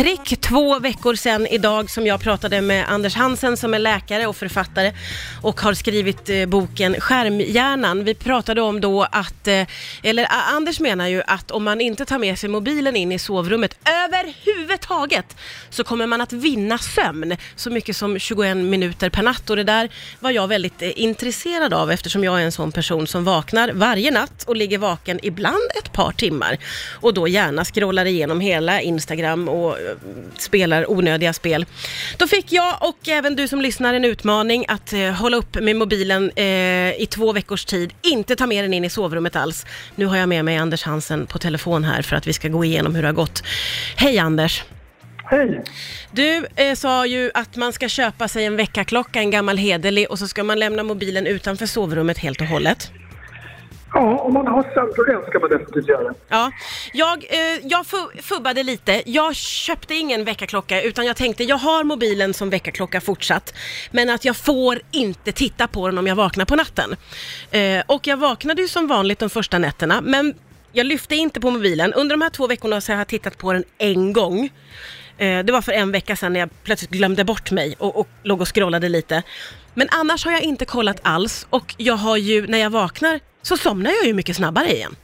prick två veckor sedan idag som jag pratade med Anders Hansen som är läkare och författare och har skrivit eh, boken Skärmhjärnan. Vi pratade om då att, eh, eller Anders menar ju att om man inte tar med sig mobilen in i sovrummet överhuvudtaget så kommer man att vinna sömn så mycket som 21 minuter per natt och det där var jag väldigt eh, intresserad av eftersom jag är en sån person som vaknar varje natt och ligger vaken ibland ett par timmar och då gärna scrollar igenom hela Instagram och spelar onödiga spel. Då fick jag och även du som lyssnar en utmaning att eh, hålla upp med mobilen eh, i två veckors tid, inte ta med den in i sovrummet alls. Nu har jag med mig Anders Hansen på telefon här för att vi ska gå igenom hur det har gått. Hej Anders! Hej! Du eh, sa ju att man ska köpa sig en väckarklocka, en gammal hederlig, och så ska man lämna mobilen utanför sovrummet helt och hållet. Ja, om man har sömnproblem ska man definitivt göra det. Ja, jag, eh, jag fu- fubbade lite. Jag köpte ingen väckarklocka utan jag tänkte jag har mobilen som väckarklocka fortsatt. Men att jag får inte titta på den om jag vaknar på natten. Eh, och jag vaknade ju som vanligt de första nätterna men jag lyfte inte på mobilen. Under de här två veckorna så har jag tittat på den en gång. Eh, det var för en vecka sedan när jag plötsligt glömde bort mig och, och låg och scrollade lite. Men annars har jag inte kollat alls och jag har ju, när jag vaknar så somnar jag ju mycket snabbare igen.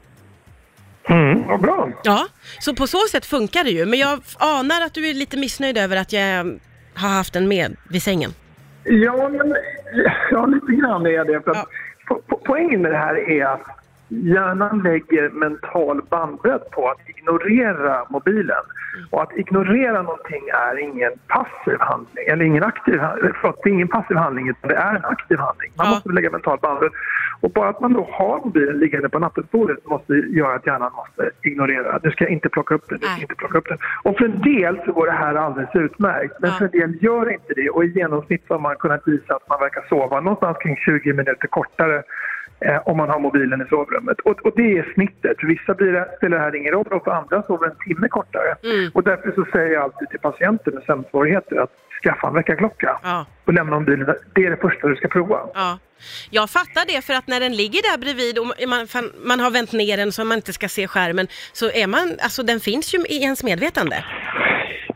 Mm, vad bra. Ja, så på så sätt funkar det ju. Men jag anar att du är lite missnöjd över att jag har haft den med vid sängen. Ja, men ja, lite grann är det. För att Ja. po- po- poängen med det här är att hjärnan lägger mental bandbredd på att ignorera mobilen. Och att ignorera någonting är ingen passiv handling, eller ingen aktiv handling. Förlåt, det är ingen passiv handling utan det är en aktiv handling. Man Ja. måste lägga mental bandbredd. Och bara att man då har mobilen liggande på nattduksbordet måste göra att hjärnan måste ignorera. Du ska inte plocka upp den, du ska Nej. inte plocka upp den. Och för en del så går det här alldeles utmärkt. Men Ja. för en del gör inte det. Och i genomsnitt så har man kunnat visa att man verkar sova någonstans kring 20 minuter kortare eh, om man har mobilen i sovrummet. Och, och det är snittet. För vissa blir det, spelar det här ingen roll och för andra sover en timme kortare. Mm. Och därför så säger jag alltid till patienter med sömnsvårigheter att skaffa en väckarklocka Ja. och lämna mobilen. Det är det första du ska prova. Ja, jag fattar det för att när den ligger där bredvid och man, man har vänt ner den så man inte ska se skärmen så är man, alltså den finns ju i ens medvetande.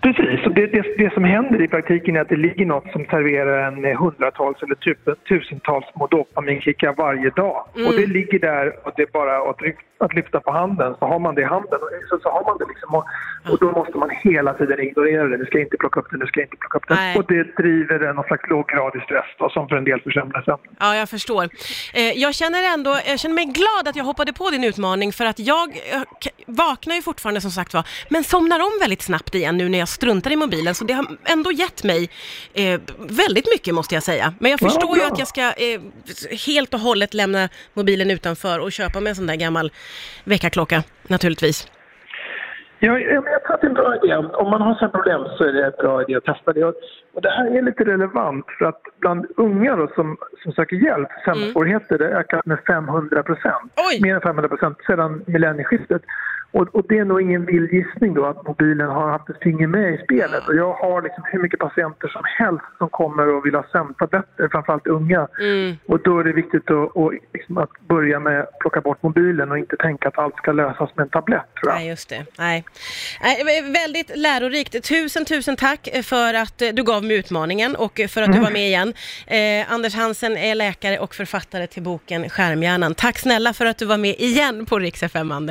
Precis, och det, det, det som händer i praktiken är att det ligger något som serverar en hundratals eller typ, tusentals små dopaminkickar varje dag. Mm. Och det ligger där och det är bara att, lyf- att lyfta på handen så har man det i handen. Och så, så har man det liksom och, och då måste man hela tiden ignorera det. Du ska inte plocka upp den, du ska inte plocka upp den. Nej. Och det driver en någon slags låggradig stress då, som för en del försämrar sömnen. Ja, jag förstår. Eh, jag känner ändå, jag känner mig glad att jag hoppade på din utmaning för att jag eh, vaknar ju fortfarande som sagt var, men somnar om väldigt snabbt igen nu när jag struntar i mobilen. Så det har ändå gett mig eh, väldigt mycket måste jag säga. Men jag Ja, förstår ju bra. att jag ska eh, helt och hållet lämna mobilen utanför och köpa mig en sån där gammal väckarklocka naturligtvis. Ja, ja, jag tror att det är en bra idé. Om- man har sådana problem så är det en bra idé att testa det. Och- det här är lite relevant för att bland unga då, som, som söker hjälp sömnsvårigheter, det har ökat med 500 procent. Mer än 500 procent sedan millennieskiftet. Och, och det är nog ingen vild gissning då att mobilen har haft ett finger med i spelet. Och jag har liksom hur mycket patienter som helst som kommer och vill ha sömntabletter, framförallt unga. Mm. Och då är det viktigt att, och liksom att börja med att plocka bort mobilen och inte tänka att allt ska lösas med en tablett tror jag. Nej, just det. Nej. Nej, väldigt lärorikt. Tusen, tusen tack för att du gav mig utmaningen och för att du var med igen. Eh, Anders Hansen är läkare och författare till boken Skärmhjärnan. Tack snälla för att du var med igen på Rix FM, Anders.